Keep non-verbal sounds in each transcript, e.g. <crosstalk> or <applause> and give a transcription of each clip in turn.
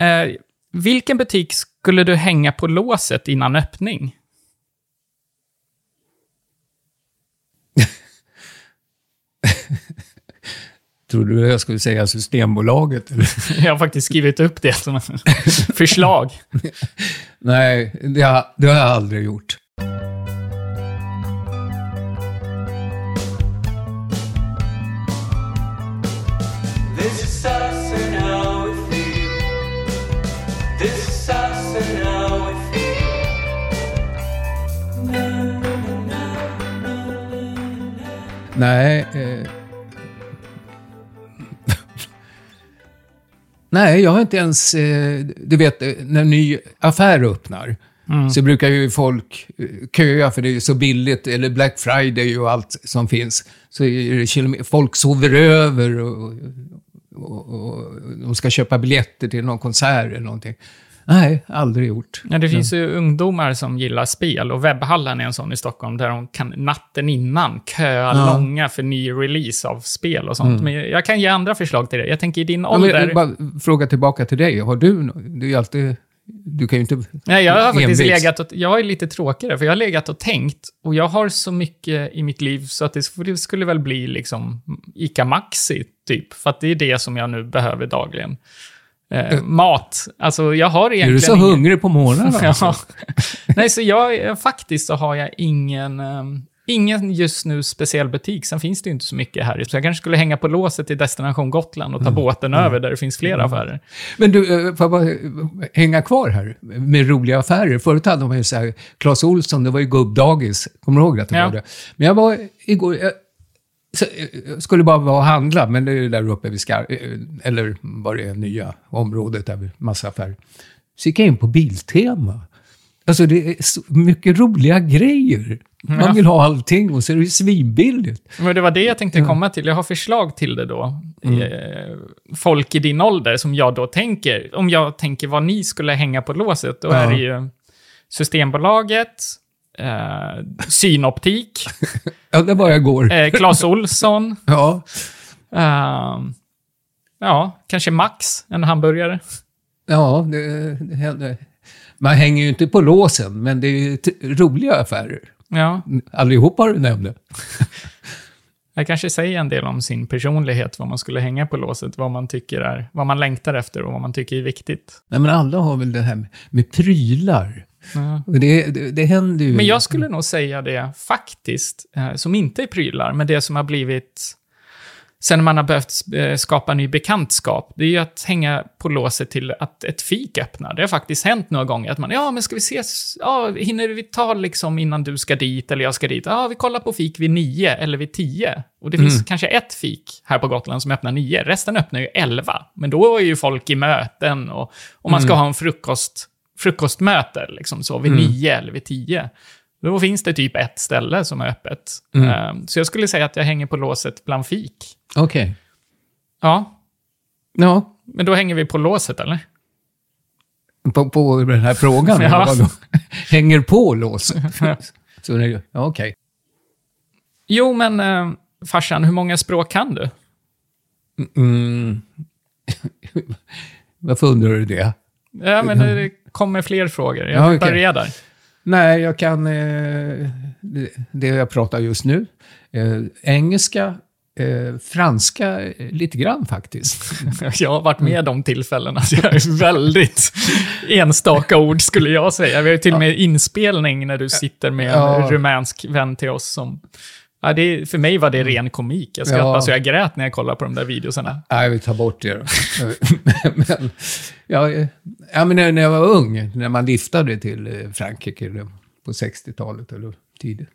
Eh, vilken butik skulle du hänga på låset innan öppning? <laughs> Tror du jag skulle säga Systembolaget? Eller? <laughs> Jag har faktiskt skrivit upp det som förslag. <laughs> Nej, det har, det har jag aldrig gjort. Nej. Eh... <laughs> Nej, jag har inte ens... Eh, du vet, eh, när en ny affär öppnar så brukar ju folk eh, köa för det är så billigt, eller Black Friday och allt som finns. Så är det folk sover över och, och, och de ska köpa biljetter till någon konsert eller någonting. Nej, aldrig gjort. Ja, det finns ju ungdomar som gillar spel och webbhallen är en sån i Stockholm där de kan natten innan köa Ja. långa för ny release av spel och sånt. Men jag kan ge andra förslag till dig. Jag tänker i din Ja, men, ålder... jag bara fråga tillbaka till dig. Har du Du är ju alltid... Du kan ju inte... Nej, jag har faktiskt envis. legat och, Jag är lite tråkigare, för jag har legat och tänkt och jag har så mycket i mitt liv så att det, det skulle väl bli liksom ICA Maxi, typ. För att det är det som jag nu behöver dagligen. Eh, mat. Alltså, jag har Är egentligen... du så ingen- hungrig på morgonen? <laughs> alltså? Ja. <laughs> Nej, så jag, faktiskt så har jag ingen, ehm, ingen just nu speciell butik. Sen finns det ju inte så mycket här. Så jag kanske skulle hänga på låset i Destination Gotland och ta båten över där det finns fler affärer. Men du, eh, får jag bara eh, hänga kvar här med roliga affärer? Förut hade man ju så här, Clas Olsson, det var ju gubbdagis. Kommer du ihåg att det Ja. var det? Men jag var igår, jag, så, eh, jag skulle bara vara och handla, men det är ju där uppe vid Skar, eh, eller var det är nya området där med massa affärer. Så gick jag in på Biltema. Alltså det är så mycket roliga grejer. Man vill ha allting och så är det svinbilligt. Men det var det jag tänkte komma till. Jag har förslag till det då. Eh, folk i din ålder som jag då tänker. Om jag tänker vad ni skulle hänga på låset, då Ja. är det ju Systembolaget, eh, Synoptik, <laughs> Ja, det var jag igår. eh, Clas Olsson, <laughs> Ja. Ehm, ja, kanske Max, en hamburgare. Ja, det, det. Man hänger ju inte på låsen, men det är ju roliga affärer. Ja, Allihopa har du nämnde. <laughs> jag kanske säger en del om sin personlighet, vad man skulle hänga på låset, vad man tycker är, vad man längtar efter och vad man tycker är viktigt. Nej, men alla har väl det här med, med prylar. Och det, det, det händer ju. Men jag skulle nog säga det faktiskt, eh, som inte är prylar, men det som har blivit sen man har behövt eh, skapa ny bekantskap, det är ju att hänga på låset till att ett fik öppnar. Det har faktiskt hänt några gånger att man, ja men ska vi ses, ja, hinner vi ta liksom innan du ska dit eller jag ska dit? Ja, vi kollar på fik vid nio eller vid tio. Och det finns kanske ett fik här på Gotland som öppnar nio, resten öppnar ju elva. Men då är ju folk i möten och om man ska ha en frukost, frukostmöte, liksom så, vid nio eller vid tio. Då finns det typ ett ställe som är öppet. Eh, Så jag skulle säga att jag hänger på låset bland fik. Okej. Ja, Ja, men då hänger vi på låset, eller? på, på den här frågan. <laughs> Ja. <laughs> Hänger på låset. <laughs> Så det, ja, okej. Jo, men eh, farsan, hur många språk kan du? Mm. Varför undrar du det? Ja, men det kommer fler frågor. Jag Ja, okej. börjar där. Nej, jag kan eh, det, jag pratar just nu. Eh, engelska, eh, franska eh, lite grann faktiskt. <laughs> Jag har varit med de tillfällena, så jag är <laughs> väldigt enstaka ord, skulle jag säga. Vi har ju till och med inspelning när du sitter med en Ja. rumänsk vän till oss som... Ja, det, för mig var det ren komik. Jag skrattade Ja. så jag grät när jag kollade på de där videosarna. Nej, vi tar bort det då. <laughs> men, ja, ja, men när jag var ung, när man liftade till eh, Frankrike på 60-talet eller tidigt,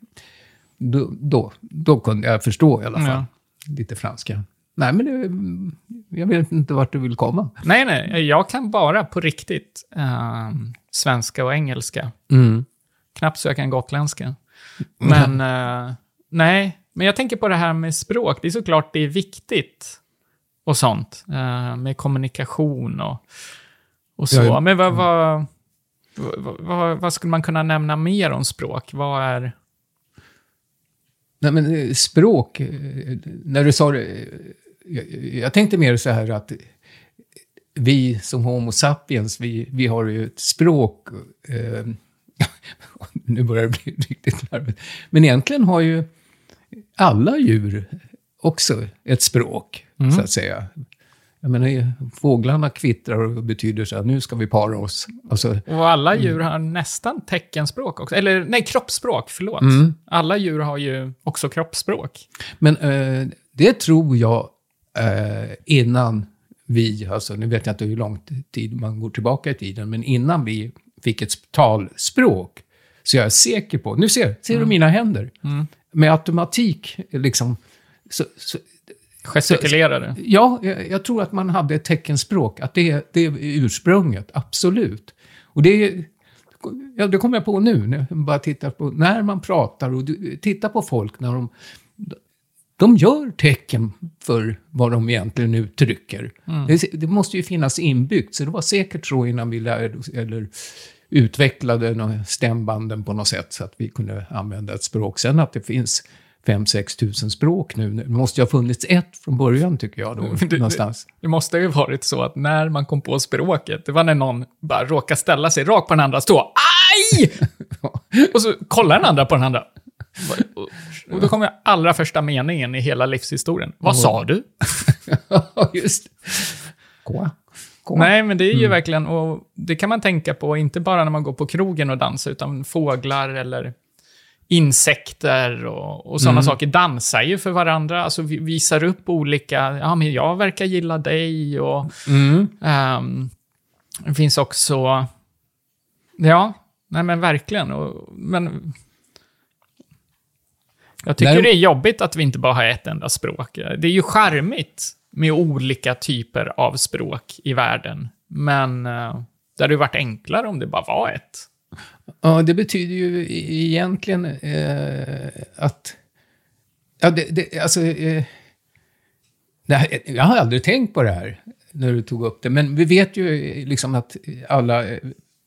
då, då, då kunde jag förstå i alla fall Ja. lite franska. Nej, men det, jag vet inte vart du vill komma. Nej, nej, jag kan bara på riktigt ehm, svenska och engelska. Knappt så jag kan gotländska. Men <laughs> eh, nej, men jag tänker på det här med språk. Det är såklart det är viktigt och sånt. eh, med kommunikation och, och så. Ja. Men vad, vad, vad, vad, vad skulle man kunna nämna mer om språk? Vad är... Nej, men eh, språk, eh, när du sa det, jag, jag tänkte mer så här att vi som Homo sapiens, vi, vi har ju ett språk. Eh, <laughs> nu börjar det bli <laughs> riktigt larvigt. Men egentligen har ju alla djur också ett språk, så att säga. Jag menar, fåglarna kvittrar och betyder så att nu ska vi para oss. Alltså, Och alla djur har nästan teckenspråk också. Eller nej, kroppsspråk, förlåt. Mm. Alla djur har ju också kroppsspråk. Men eh, det tror jag eh, innan vi, alltså nu vet jag inte hur lång tid man går tillbaka i tiden, men innan vi fick ett talspråk, så jag är säker på, nu ser, ser du mina händer? Med automatik, liksom, så, så, Gestikulerade. ja, jag, jag tror att man hade ett teckenspråk, att det, det är ursprunget, absolut. Och det ja, det kommer jag på nu, när jag bara tittar på, när man pratar och du, tittar på folk när de de gör tecken för vad de egentligen uttrycker. Det, det måste ju finnas inbyggt, så det var säkert så innan vi lärde oss, eller utvecklade stämbanden på något sätt så att vi kunde använda ett språk. Sen att det finns 5-6 tusen språk nu, det måste ju ha funnits ett från början tycker jag då, Det- någonstans. Det måste ju varit så att när man kom på språket, det var när någon bara råkade ställa sig rakt på den andra stå Aj! <laughs> Och så kollar den andra på den andra. Och då kommer allra första meningen i hela livshistorien. Vad sa du? <laughs> Ja, just det. Gå. Nej, men det är ju verkligen, och det kan man tänka på, inte bara när man går på krogen och dansar, utan fåglar eller insekter och, och sådana saker dansar ju för varandra, alltså vi- visar upp olika, ja men jag verkar gilla dig och Mm. ehm, det finns också, ja, nej men verkligen, och, men jag tycker Där- det är jobbigt att vi inte bara har ett enda språk. Det är ju charmigt med olika typer av språk i världen, men eh, det hade ju varit enklare om det bara var ett. Ja, det betyder ju e-, egentligen eh, att... Ja, det, det, alltså... Eh, det här, jag har aldrig tänkt på det här när du tog upp det, men vi vet ju eh, liksom att alla... Eh,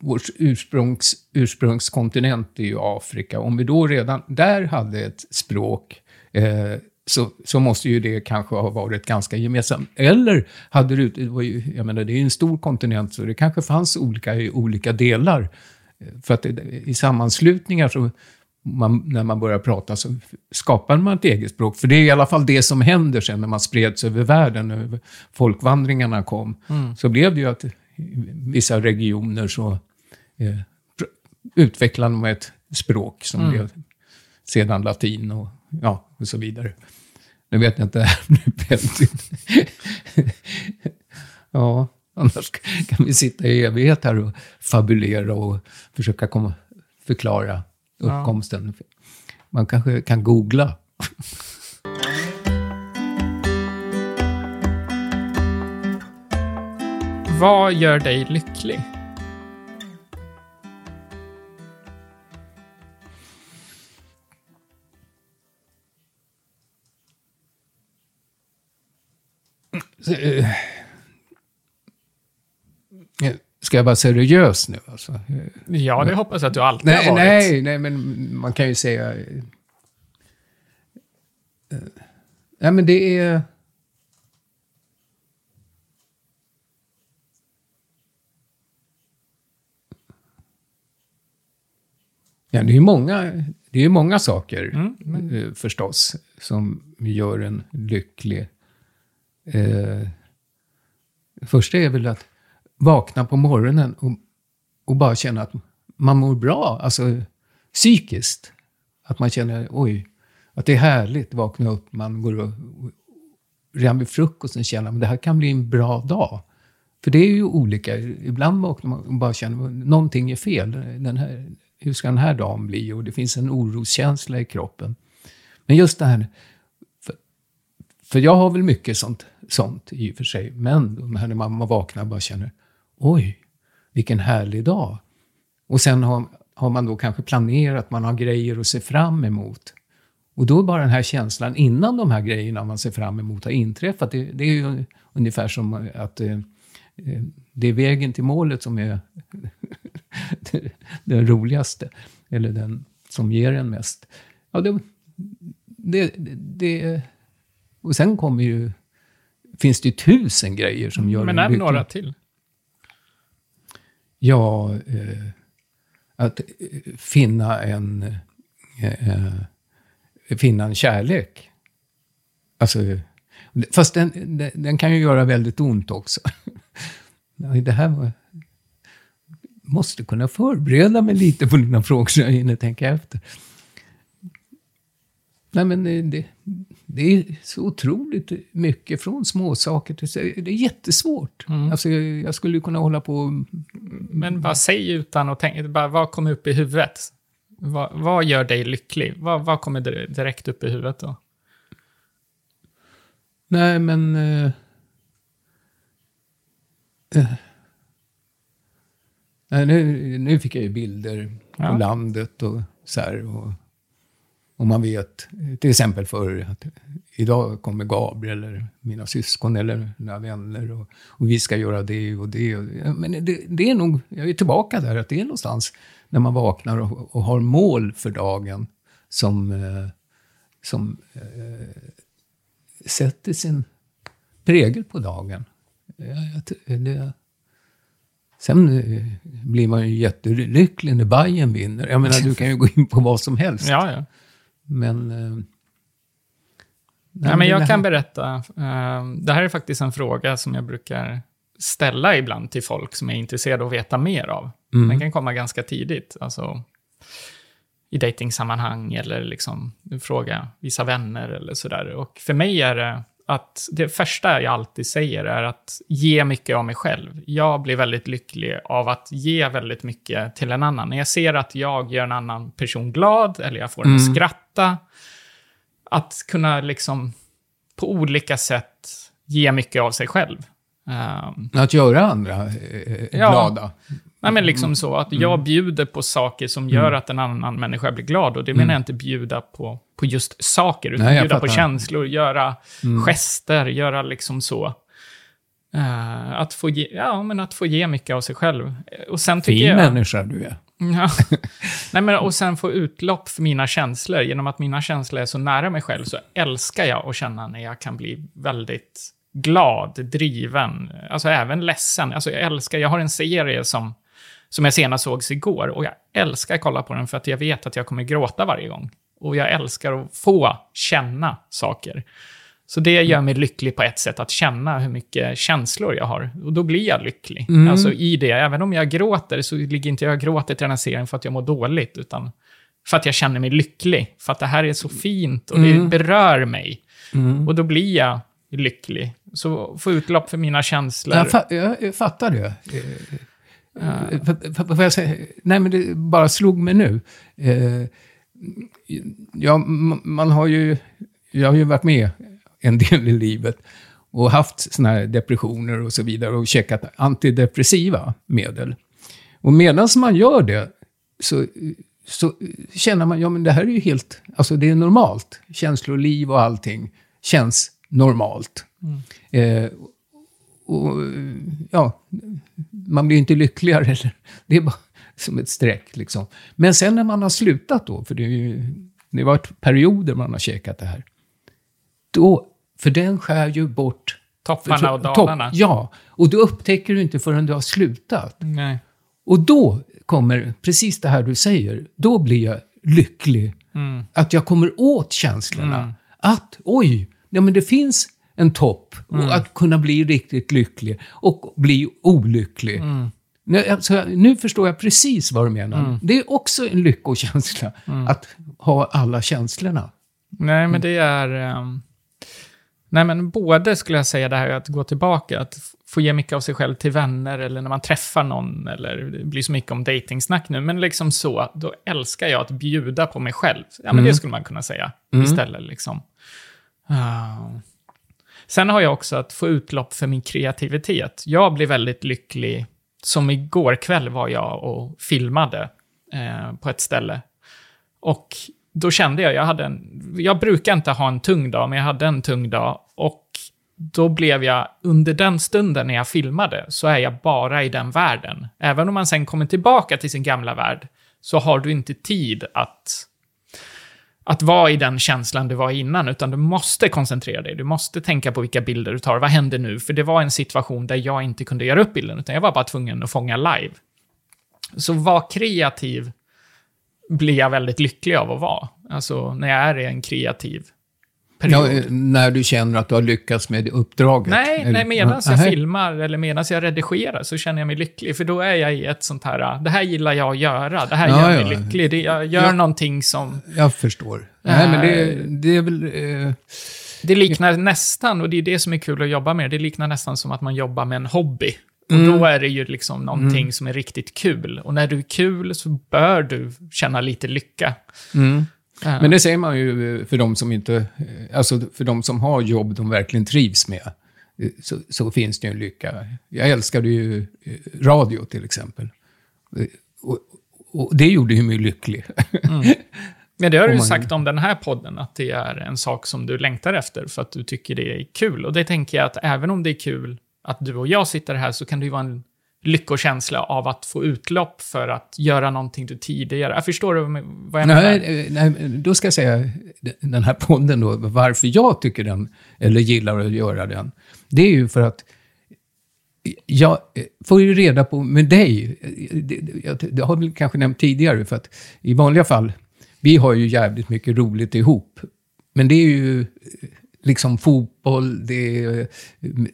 Vår ursprungs, ursprungskontinent är ju Afrika. Om vi då redan där hade ett språk eh, så, så måste ju det kanske ha varit ganska gemensamt. Eller hade det, det var ju, jag menar det är ju en stor kontinent så det kanske fanns olika i olika delar. För att det- i sammanslutningar så, man, när man börjar prata så skapar man ett eget språk. För det är i alla fall det som händer sen när man spreds över världen, när folkvandringarna kom. Så blev det ju att vissa regioner så eh, utvecklade man ett språk som blev sedan latin och, ja, och så vidare. Nu vet jag inte, det här blir väldigt... ja, annars kan vi sitta i evighet här och fabulera och försöka komma, förklara uppkomsten. Man kanske kan googla. Vad gör dig lycklig? Ska jag vara seriös nu? Alltså? Ja, det hoppas jag att du alltid Nej, har varit. nej, nej, men man kan ju säga... eh, eh, Nej, men det är... Ja, det är ju många, det är många saker eh, förstås som gör en lycklig. Eh, första är väl att vakna på morgonen och, och bara känna att man mår bra, alltså psykiskt. Att man känner, oj, att det är härligt, vakna upp, man går och, redan vid frukosten känner att det här kan bli en bra dag. För det är ju olika, ibland vaknar man och bara känner att någonting är fel. Den här, hur ska den här dagen bli? Och det finns en oroskänsla i kroppen. Men just det här, för jag har väl mycket sånt, sånt i och för sig, men när man vaknar och bara känner, oj, vilken härlig dag. Och sen har, har man då kanske planerat, man har grejer att se fram emot. Och då är bara den här känslan innan de här grejerna man ser fram emot har inträffat. Det, det är ju ungefär som att eh, eh det är vägen till målet som är <laughs> den roligaste. Eller den som ger en mest. Ja, det, det, det, och sen kommer ju finns det ju tusen grejer som gör Men en lycklig. några till? Ja, eh, att eh, finna en, eh, eh, finna en kärlek. Alltså, fast den, den, den kan ju göra väldigt ont också. <laughs> Det här var... Måste kunna förbereda mig lite på dina frågor så jag hinner tänka efter. Nej, men det, det, är så otroligt mycket från småsaker till... Det är jättesvårt. Alltså, jag, skulle kunna hålla på Men bara säg utan att tänka, bara vad kommer upp i huvudet? Vad, vad gör dig lycklig? Vad, vad kommer dir- direkt upp i huvudet då? Nej, men... eh, eh, nej, nu, nu fick jag ju bilder Ja. på landet och så här. Och, och man vet, till exempel för att idag kommer Gabriel eller mina syskon eller mina vänner och, och vi ska göra det och det. Och. Men det, det är nog, jag är tillbaka där, att det är någonstans när man vaknar och, och har mål för dagen som, eh, som eh, sätter sin prägel på dagen. Jag det, sen eh, blir man ju jättelycklig när Bayern vinner. Jag menar, du kan ju gå in på vad som helst. Ja, ja. Men... Eh, Nej, men jag kan berätta. eh, det här är faktiskt en fråga som jag brukar ställa ibland till folk som är intresserade av att veta mer av. Mm. Den kan komma ganska tidigt, alltså i dejtingsammanhang eller liksom fråga vissa vänner eller sådär. Och för mig är det att det första jag alltid säger är att ge mycket av mig själv. Jag blir väldigt lycklig av att ge väldigt mycket till en annan. När jag ser att jag gör en annan person glad eller jag får den att Mm. skratta, att kunna liksom på olika sätt ge mycket av sig själv. Ehm, Att göra andra eh, Ja. glada. Nej, men liksom så att Mm. jag bjuder på saker som gör att en annan människa blir glad. Och det menar jag inte bjuda på, på just saker, utan Mm. Nej, bjuda på. Mm. känslor, göra gester, göra liksom så. Eh, att, få ge, ja, men att få ge mycket av sig själv. Och sen tycker Fin jag... människa du är. Ja. <laughs> Nej, men, och sen få utlopp för mina känslor. Genom att mina känslor är så nära mig själv så älskar jag att känna när jag kan bli väldigt glad, driven, alltså även ledsen. Alltså jag älskar, jag har en serie som, som jag senast sågs igår och jag älskar att kolla på den för att jag vet att jag kommer gråta varje gång. Och jag älskar att få känna saker. Så det gör mig lycklig på ett sätt, att känna hur mycket känslor jag har. Och då blir jag lycklig. Alltså i det, även om jag gråter så ligger inte jag och gråter till den här serien för att jag mår dåligt, utan för att jag känner mig lycklig. För att det här är så fint och det berör mig. Och då blir jag lycklig. Så få utlopp för mina känslor. Jag, fa- jag, jag fattar det. Får jag säga? Nej, men det bara slog mig nu. Eh, Ja, man har ju... Jag har ju varit med en del i livet och haft såna här depressioner och så vidare och checkat antidepressiva medel. Och medan man gör det så, så känner man, ja men det här är ju helt, alltså det är normalt. Känsloliv och allting känns normalt. Eh, och ja, man blir inte lyckligare. Eller, det är bara som ett streck liksom. Men sen när man har slutat då, för det, är ju, det har varit perioder man har käkat det här. Då, för den skär ju bort... Topparna och dalarna. ja, och då upptäcker du inte förrän du har slutat. Nej. Och då kommer precis det här du säger. Då blir jag lycklig. Mm. Att jag kommer åt känslorna. Att, oj, ja, men det finns en topp. Mm. Och att kunna bli riktigt lycklig och bli olycklig. Mm. Nu, alltså, nu förstår jag precis vad du menar. Mm. Det är också en lyckokänsla. Att ha alla känslorna. Nej, men det är... ehm, nej, men både skulle jag säga det här att gå tillbaka, att få ge mycket av sig själv till vänner eller när man träffar någon, eller det blir så mycket om dejtingsnack nu, men liksom så, då älskar jag att bjuda på mig själv. Ja, men det skulle man kunna säga istället liksom. Ah. Sen har jag också att få utlopp för min kreativitet. Jag blir väldigt lycklig, som igår kväll var jag och filmade eh, på ett ställe. Och då kände jag, jag hade en, jag brukar inte ha en tung dag, men jag hade en tung dag. Och då blev jag, under den stunden när jag filmade, så är jag bara i den världen. Även om man sen kommer tillbaka till sin gamla värld, så har du inte tid att att vara i den känslan du var innan, utan du måste koncentrera dig. Du måste tänka på vilka bilder du tar. Vad händer nu? För det var en situation där jag inte kunde göra upp bilden, utan jag var bara tvungen att fånga live. Så var kreativ blir jag väldigt lycklig av att vara. Alltså, när jag är i en kreativ period. Ja, eh, när du känner att du har lyckats med uppdraget? Nej, Eller- nej medan jag Nej. filmar eller medan jag redigerar så känner jag mig lycklig. För då är jag i ett sånt här, det här gillar jag att göra. Det här Ja, gör ja. mig lycklig. Det, jag gör Ja. någonting som... Jag förstår. Nej, men det, det är väl... Eh, Det liknar nästan, och det är det som är kul att jobba med, det liknar nästan som att man jobbar med en hobby. Och Mm. då är det ju liksom någonting som är riktigt kul. Och när du är kul så bör du känna lite lycka. mm. Eh, Men det säger man ju för de som inte... eh, Alltså för de som har jobb de verkligen trivs med. eh, Så, så finns det ju en lycka. Jag älskade ju eh, radio till exempel. Eh, Och, och det gjorde ju mig lycklig. Men det har du <laughs> ju sagt om den här podden, att det är en sak som du längtar efter för att du tycker det är kul. Och det tänker jag att även om det är kul att du och jag sitter här så kan det ju vara en lyckokänsla av att få utlopp för att göra någonting du tidigare... Jag förstår du vad jag menar? Nej, nej, då ska jag säga den här podden då, varför jag tycker den, eller gillar att göra den. Det är ju för att jag får ju reda på med dig, det, jag- har vi kanske nämnt tidigare, för att i vanliga fall, vi har ju jävligt mycket roligt ihop. Men det är ju liksom fotboll, det är eh,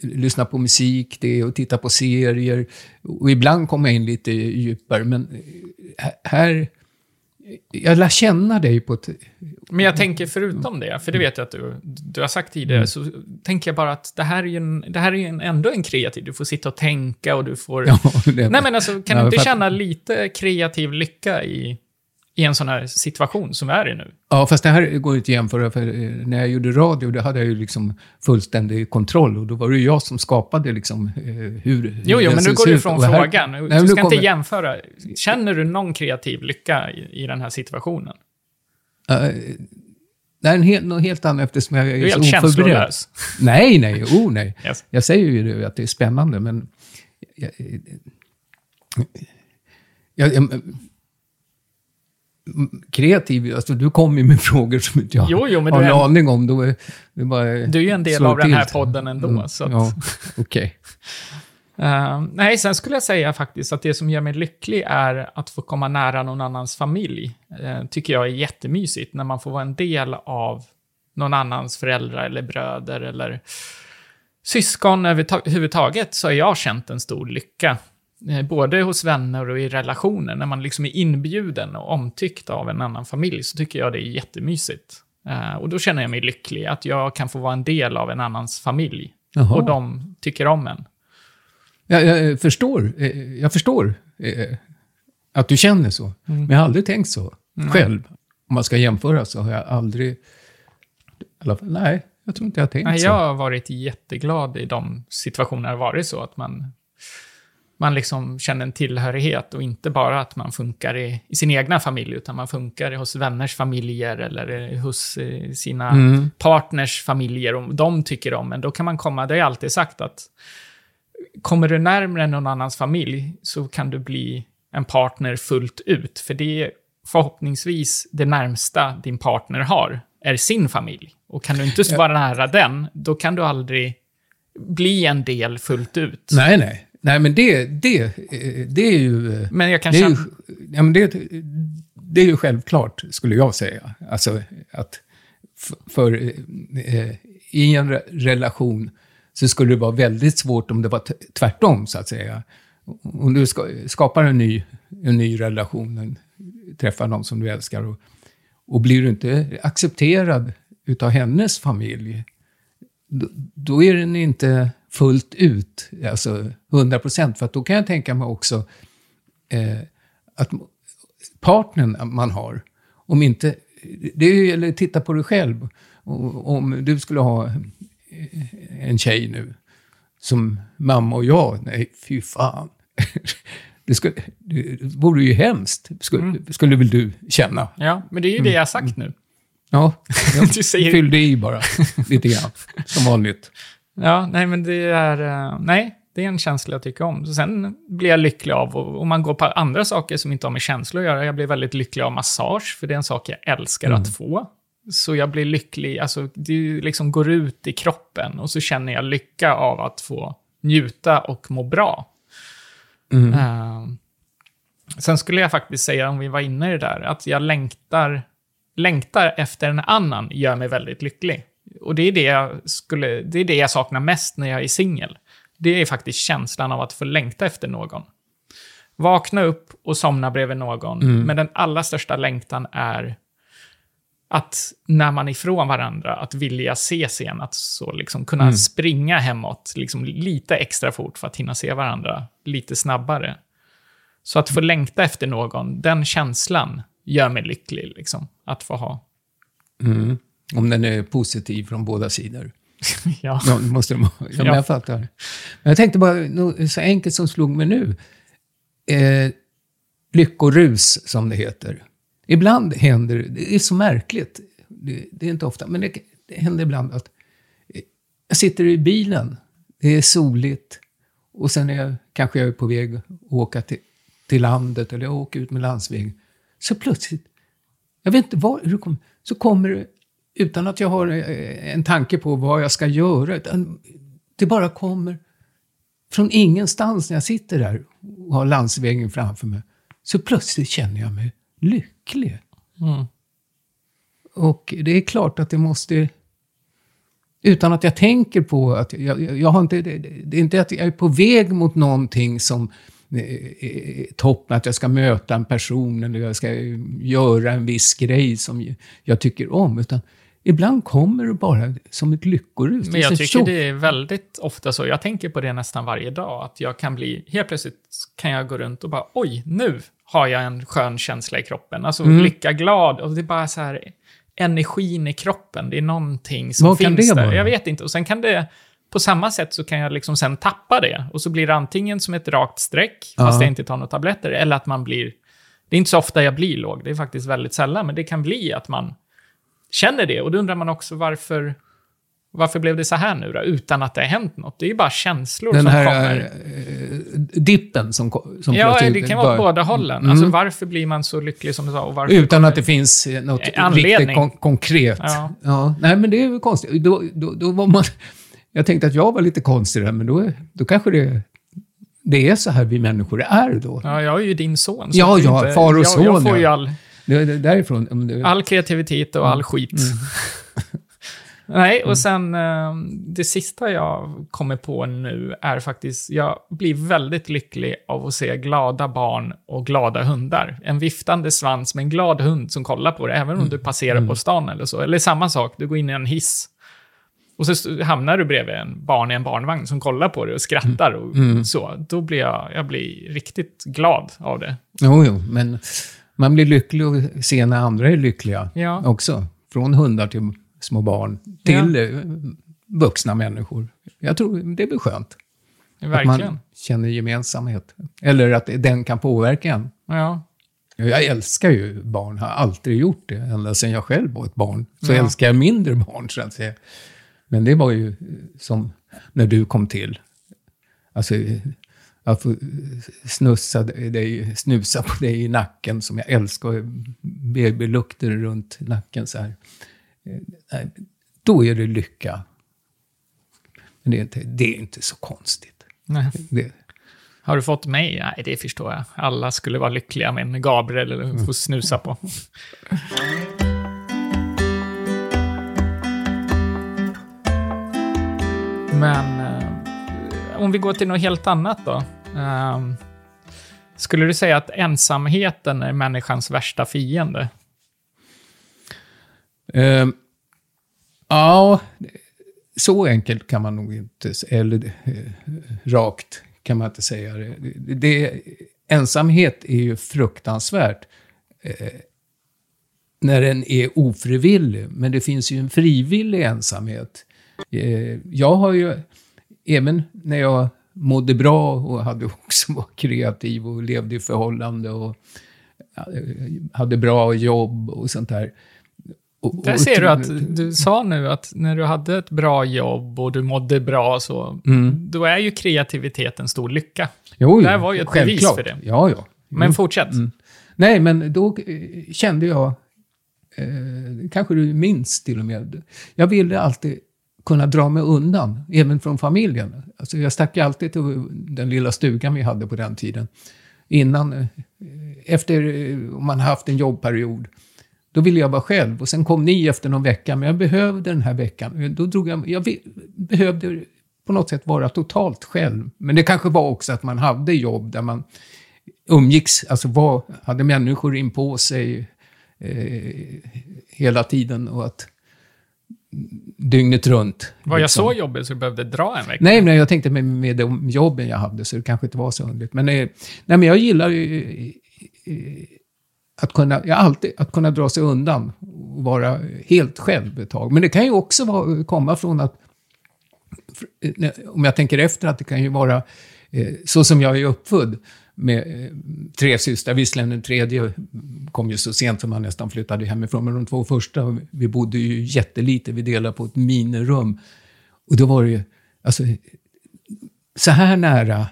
lyssna på musik, det är att titta på serier. Och ibland kommer jag in lite djupare, men eh, här... Jag lär känna dig på ett... Men jag tänker förutom det, för det vet jag att du, du har sagt tidigare, Mm. så tänker jag bara att det här är ju en, det här är en, ändå en kreativ... Du får sitta och tänka och du får... <laughs> Ja, Nej men alltså, kan Ja, du inte känna lite kreativ lycka i, i en sån här situation som vi är i nu? ja, fast det här går inte att jämföra, för eh, när jag gjorde radio, då hade jag ju liksom fullständig kontroll. Och då var det ju jag som skapade liksom eh, hur... Jo, jo, men nu går du ifrån här- frågan. Nej, Du ska inte kommer- jämföra. Känner du någon kreativ lycka i, i den här situationen? Eh, det är en helt, något helt annat eftersom jag är, Du är så helt oförberedd. Nej, nej, oh nej. Yes. Jag säger ju det, att det är spännande, men... Jag, jag, jag, kreativ, alltså du kommer ju med <laughs> frågor som inte jag Jo, jo, har en aning om. Då är, det bara Du är ju en del av den här podden ändå. Mm, så att, Ja, okej. <laughs> Eh, nej, sen skulle jag säga faktiskt att det som gör mig lycklig är att få komma nära någon annans familj. Uh, tycker jag är jättemysigt, när man får vara en del av någon annans föräldrar eller bröder eller syskon överhuvudtaget, så har jag känt en stor lycka. Eh, Både hos vänner och i relationer. När man liksom är inbjuden och omtyckt av en annan familj så tycker jag det är jättemysigt. Eh, Och då känner jag mig lycklig, att jag kan få vara en del av en annans familj. Jaha. Och de tycker om en. Jag, jag förstår, eh, jag förstår eh, att du känner så. Mm. Men jag har aldrig tänkt så själv. Om man ska jämföra så har jag aldrig... Nej, jag tror inte jag har tänkt Nej, så. jag har varit jätteglad i de situationer det har varit så att man, man liksom känner en tillhörighet och inte bara att man funkar i, i sin egna familj, utan man funkar hos vänners familjer eller eh, hos eh, sina Mm. partners familjer och de tycker om en. Då kan man komma, det har jag alltid sagt att kommer du närmare någon annans familj så kan du bli en partner fullt ut, för det är förhoppningsvis det närmsta din partner har, är sin familj. Och kan du inte vara nära den, då kan du aldrig bli en del fullt ut. Nej, nej. Nej, men det, det, eh, det är ju... eh, Men jag kan det, är ju ja, men det, det är ju självklart, skulle jag säga. Alltså att för, eh, i en re- relation så skulle det vara väldigt svårt om det var tvärtom, så att säga. Om du ska, skapar en ny, en ny relation, en, träffar någon som du älskar och, och blir du inte accepterad utav hennes familj, då, då är den inte fullt ut, alltså 100 procent. För att då kan jag tänka mig också eh, att partnern man har, om inte... Det är ju, eller titta på dig själv. Om du skulle ha eh, en tjej nu, som mamma och jag, nej fy fan. <laughs> Det, skulle, det vore ju hemskt, skulle, skulle väl du känna. Ja, men det är ju det jag har sagt nu. Ja, <laughs> jag fyllde i bara, lite grann, som vanligt. Ja, nej men det är... eh, Nej, det är en känsla jag tycker om. Sen blir jag lycklig av, och om man går på andra saker som inte har med känslor att göra, jag blir väldigt lycklig av massage, för det är en sak jag älskar Mm. att få. så jag blir lycklig. Alltså, det liksom går ut i kroppen och så känner jag lycka av att få njuta och må bra. Mm. Eh, sen skulle jag faktiskt säga, om vi var inne i det där, att jag längtar, längtar efter en annan gör mig väldigt lycklig. Och det är det jag, skulle, det är det jag saknar mest när jag är singel. Det är faktiskt känslan av att få längta efter någon. Vakna upp och somna bredvid någon, men den allra största längtan är att när man är ifrån varandra, att vilja ses igen, att så liksom kunna springa hemåt liksom lite extra fort för att hinna se varandra lite snabbare. Så att få längta efter någon, den känslan gör mig lycklig, liksom, att få ha. Mm. Om den är positiv från båda sidor. <laughs> ja. Ja, måste de. Ja, men Ja. jag fattar. Men jag tänkte bara, nå- så enkelt som slog mig nu. Eh, lyckorus, som det heter. Ibland händer det, det är så märkligt, det, det är inte ofta, men det, det händer ibland att eh, jag sitter i bilen, det är soligt och sen är jag, kanske jag är på väg att åka till, till landet eller jag åker ut med landsväg. Så plötsligt, jag vet inte var, hur kommer, så kommer det utan att jag har eh, en tanke på vad jag ska göra. Det bara kommer från ingenstans när jag sitter där och har landsvägen framför mig. Så plötsligt känner jag mig lycklig. Mm. Och det är klart att det måste... Utan att jag tänker på att... Jag, jag, har inte, det, är inte att jag är på väg mot någonting som eh, är toppen, att jag ska möta en person eller jag ska göra en viss grej som jag tycker om. Utan ibland kommer det bara som ett lyckorus. Men jag tycker det är väldigt ofta så. Jag tänker på det nästan varje dag. Att jag kan bli, helt plötsligt kan jag gå runt och bara, oj, nu har jag en skön känsla i kroppen. Alltså Mm. lycka, glad. Och det är bara så här, energin i kroppen. Det är någonting som Vad finns där. vara? Jag vet inte. Och sen kan det, på samma sätt så kan jag liksom sen tappa det. Och så blir det antingen som ett rakt streck, fast Ja. jag inte tar några tabletter, eller att man blir... Det är inte så ofta jag blir låg, det är faktiskt väldigt sällan, men det kan bli att man känner det. Och då undrar man också varför, varför blev det så här nu då, utan att det har hänt något? Det är ju bara känslor Den som här kommer. eh, dippen som, som Ja, det kan vara åt båda hållen. Mm. Alltså varför blir man så lycklig som du sa? Och varför Utan kommer- att det finns eh, något Eh, anledning. riktigt kon- konkret. Ja. Nej, men det är väl konstigt. Då, då, då var man... Jag tänkte att jag var lite konstig där, men då, då kanske det, det är så här vi människor är då. Ja, jag är ju din son. Ja, ja, far och son, Jag får ju ja. all, Det, det, därifrån... det- all kreativitet och all skit. <laughs> Nej, och sen eh, det sista jag kommer på nu är faktiskt, jag blir väldigt lycklig av att se glada barn och glada hundar. En viftande svans med en glad hund som kollar på det, även om du passerar på stan eller så. Eller samma sak, du går in i en hiss. Och så hamnar du bredvid en barn i en barnvagn som kollar på dig och skrattar och så. Då blir jag, jag blir riktigt glad av det. Jo, jo, men man blir lycklig att se när andra är lyckliga Ja. också. Från hundar till små barn, till eh, vuxna människor. Jag tror det blir skönt. Att Verkligen. man känner gemensamhet. Eller att den kan påverka en. Ja. Jag älskar ju barn, har alltid gjort det. Ända sedan jag själv var ett barn. Så Ja. älskar jag mindre barn, så att säga. Men det var ju eh, som när du kom till. Alltså, att få eh, snussa dig, snusa på dig i nacken, som jag älskar. Babylukter runt nacken så här. Eh, Då är det lycka. Men det är inte, det är inte så konstigt. Det, Har du fått mig? Nej, det förstår jag. Alla skulle vara lyckliga med en Gabriel eller få snusa på. Men om vi går till något helt annat då. Um, skulle du säga att ensamheten är människans värsta fiende? Um, ja, så enkelt kan man nog inte, säga. eller eh, rakt kan man inte säga det. det, det ensamhet är ju fruktansvärt eh, när den är ofrivillig, men det finns ju en frivillig ensamhet. Eh, jag har ju, även när jag mådde bra och hade <laughs> också var kreativ och levde i förhållande och hade bra jobb och sånt där. Och- Där ser du att du sa nu att när du hade ett bra jobb och du mådde bra så, Mm. då är ju kreativitet en stor lycka. Jo, Där var ju ett bevis självklart. för det. Ja, ja. Men fortsätt. Nej, men då eh, kände jag eh, kanske du minns till och med. Jag ville alltid kunna dra mig undan, även från familjen. Alltså jag stack ju alltid till den lilla stugan vi hade på den tiden. Innan, eh, efter eh, om man haft en jobbperiod, då ville jag vara själv. Och sen kom ni efter någon vecka, men jag behövde den här veckan. Då drog jag, jag behövde på något sätt vara totalt själv. Men det kanske var också att man hade jobb där man umgicks, alltså var, hade människor in på sig eh, hela tiden och att dygnet runt. Var jag liksom. så jobbig så du behövde dra en vecka? Nej, men jag tänkte med, med de jobben jag hade, så det kanske inte var så underligt. Men, eh, nej, men jag gillar ju eh, eh, att kunna, ja, alltid, att kunna dra sig undan och vara helt själv ett tag. Men det kan ju också vara, komma från att, om jag tänker efter, att det kan ju vara så som jag är uppfödd med eh, tre systrar, visserligen den tredje kom ju så sent som man nästan flyttade hemifrån, men de två första, vi bodde ju jättelite, vi delade på ett minirum. Och då var det ju, alltså, så här nära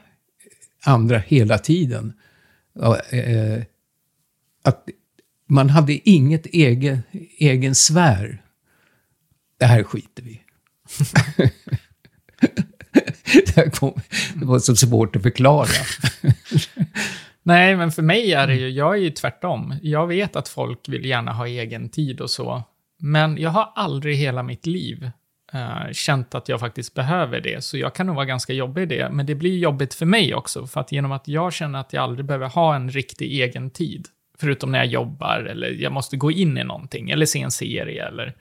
andra hela tiden. Ja, eh, att man hade inget egen, egen sfär. Det här skiter vi i. <laughs> <laughs> det, var så svårt att förklara. <laughs> Nej, men för mig är det ju, jag är ju tvärtom. Jag vet att folk vill gärna ha egen tid och så. Men jag har aldrig hela mitt liv uh, känt att jag faktiskt behöver det. Så jag kan nog vara ganska jobbig i det. Men det blir jobbigt för mig också. För att genom att jag känner att jag aldrig behöver ha en riktig egen tid. Förutom när jag jobbar eller jag måste gå in i någonting. Eller se en serie eller...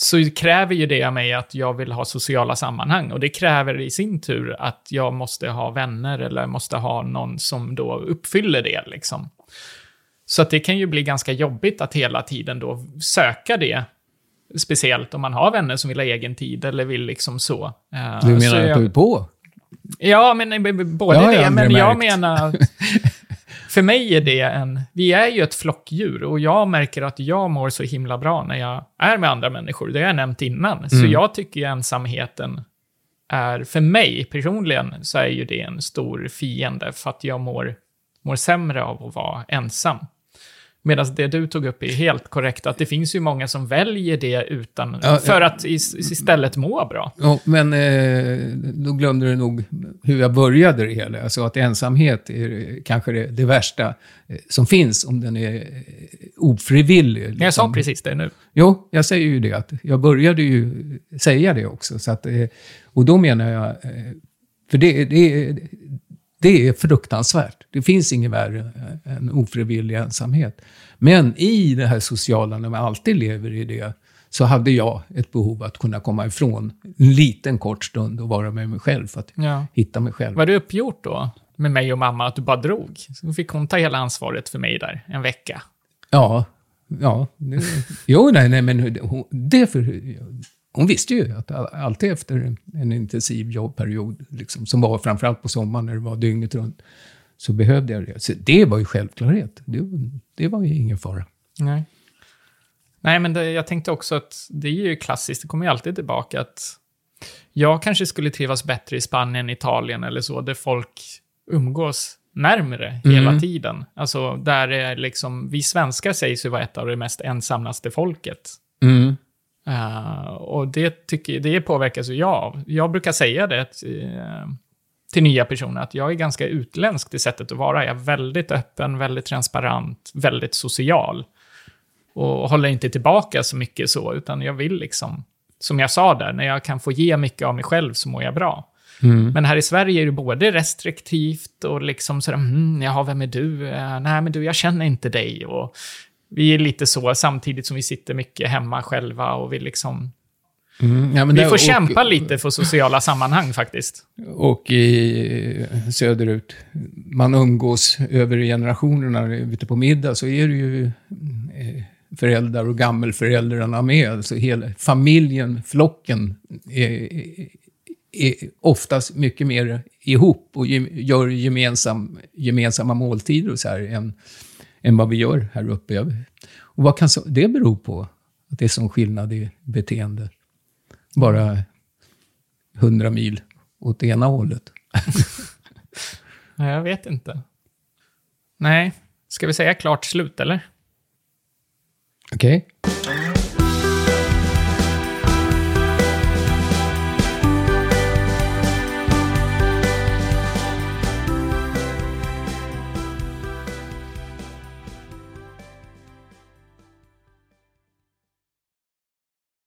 Så kräver ju det av mig att jag vill ha sociala sammanhang. Och det kräver i sin tur att jag måste ha vänner eller måste ha någon som då uppfyller det. Liksom. Så att det kan ju bli ganska jobbigt att hela tiden då söka det. Speciellt om man har vänner som vill ha egen tid eller vill liksom så. Eh, Du så menar att jag- du är på? Ja, men eh, både jag det, men jag märkt. menar... <laughs> För mig är det en... Vi är ju ett flockdjur och jag märker att jag mår så himla bra när jag är med andra människor. Det har jag nämnt innan. Så Mm. jag tycker ju ensamheten är... För mig personligen så är ju det en stor fiende för att jag mår, mår sämre av att vara ensam. Medan det du tog upp är helt korrekt, att det finns ju många som väljer det utan, Ja, för att is- istället må bra. Ja, men eh, då glömde du nog hur jag började det hela. Alltså att ensamhet är kanske det, det värsta eh, som finns om den är eh, ofrivillig. Men jag sa liksom. precis det nu. Jo, jag säger ju det. Att jag började ju säga det också. Så att, och då menar jag, för det, det, det är fruktansvärt. Det finns inget värre än ofrivillig ensamhet. Men i det här sociala, när man alltid lever i det, så hade jag ett behov att kunna komma ifrån en liten kort stund och vara med mig själv för att Ja. hitta mig själv. Var det uppgjort då? Med mig och mamma, att du bara drog? Så fick hon ta hela ansvaret för mig där, en vecka. Ja, ja. Det, jo, nej, nej, men det för, hon visste ju att all- alltid efter en intensiv jobbperiod, liksom, som var framförallt på sommaren när det var dygnet runt, så behövde jag det. Så det var ju självklarhet. Det, det var ju ingen fara. Nej. Nej, men det, jag tänkte också att det är ju klassiskt, det kommer ju alltid tillbaka att jag kanske skulle trivas bättre i Spanien, Italien eller så, där folk umgås närmre hela Mm. tiden. Alltså, där är liksom, vi svenskar sägs ju vara ett av de mest ensammaste folket. Eh, och det, tycker, det påverkas jag av. Jag brukar säga det eh, till nya personer, att jag är ganska utländsk i sättet att vara. Jag är väldigt öppen, väldigt transparent, väldigt social. Och håller inte tillbaka så mycket så, utan jag vill liksom, som jag sa där, när jag kan få ge mycket av mig själv så mår jag bra. Men här i Sverige är det både restriktivt och liksom sådär, mm, jaha, vem är du? Eh, nej, men du, jag känner inte dig. Och vi är lite så, samtidigt som vi sitter mycket hemma själva och vi liksom... Mm, ja, Vi får och- kämpa lite för sociala sammanhang faktiskt. Och i eh, söderut, man umgås över generationerna. Ute på middag så är det ju eh, föräldrar och gammelföräldrarna med. Alltså hela familjen, flocken, är, är oftast mycket mer ihop och gör gemensam, gemensamma måltider och så här än, än vad vi gör här uppe. Och vad kan det bero på? Att det är sån skillnad i beteende. Bara hundra mil åt ena hållet. <laughs> Nej, jag vet inte. Nej, ska vi säga klart slut eller? Okej?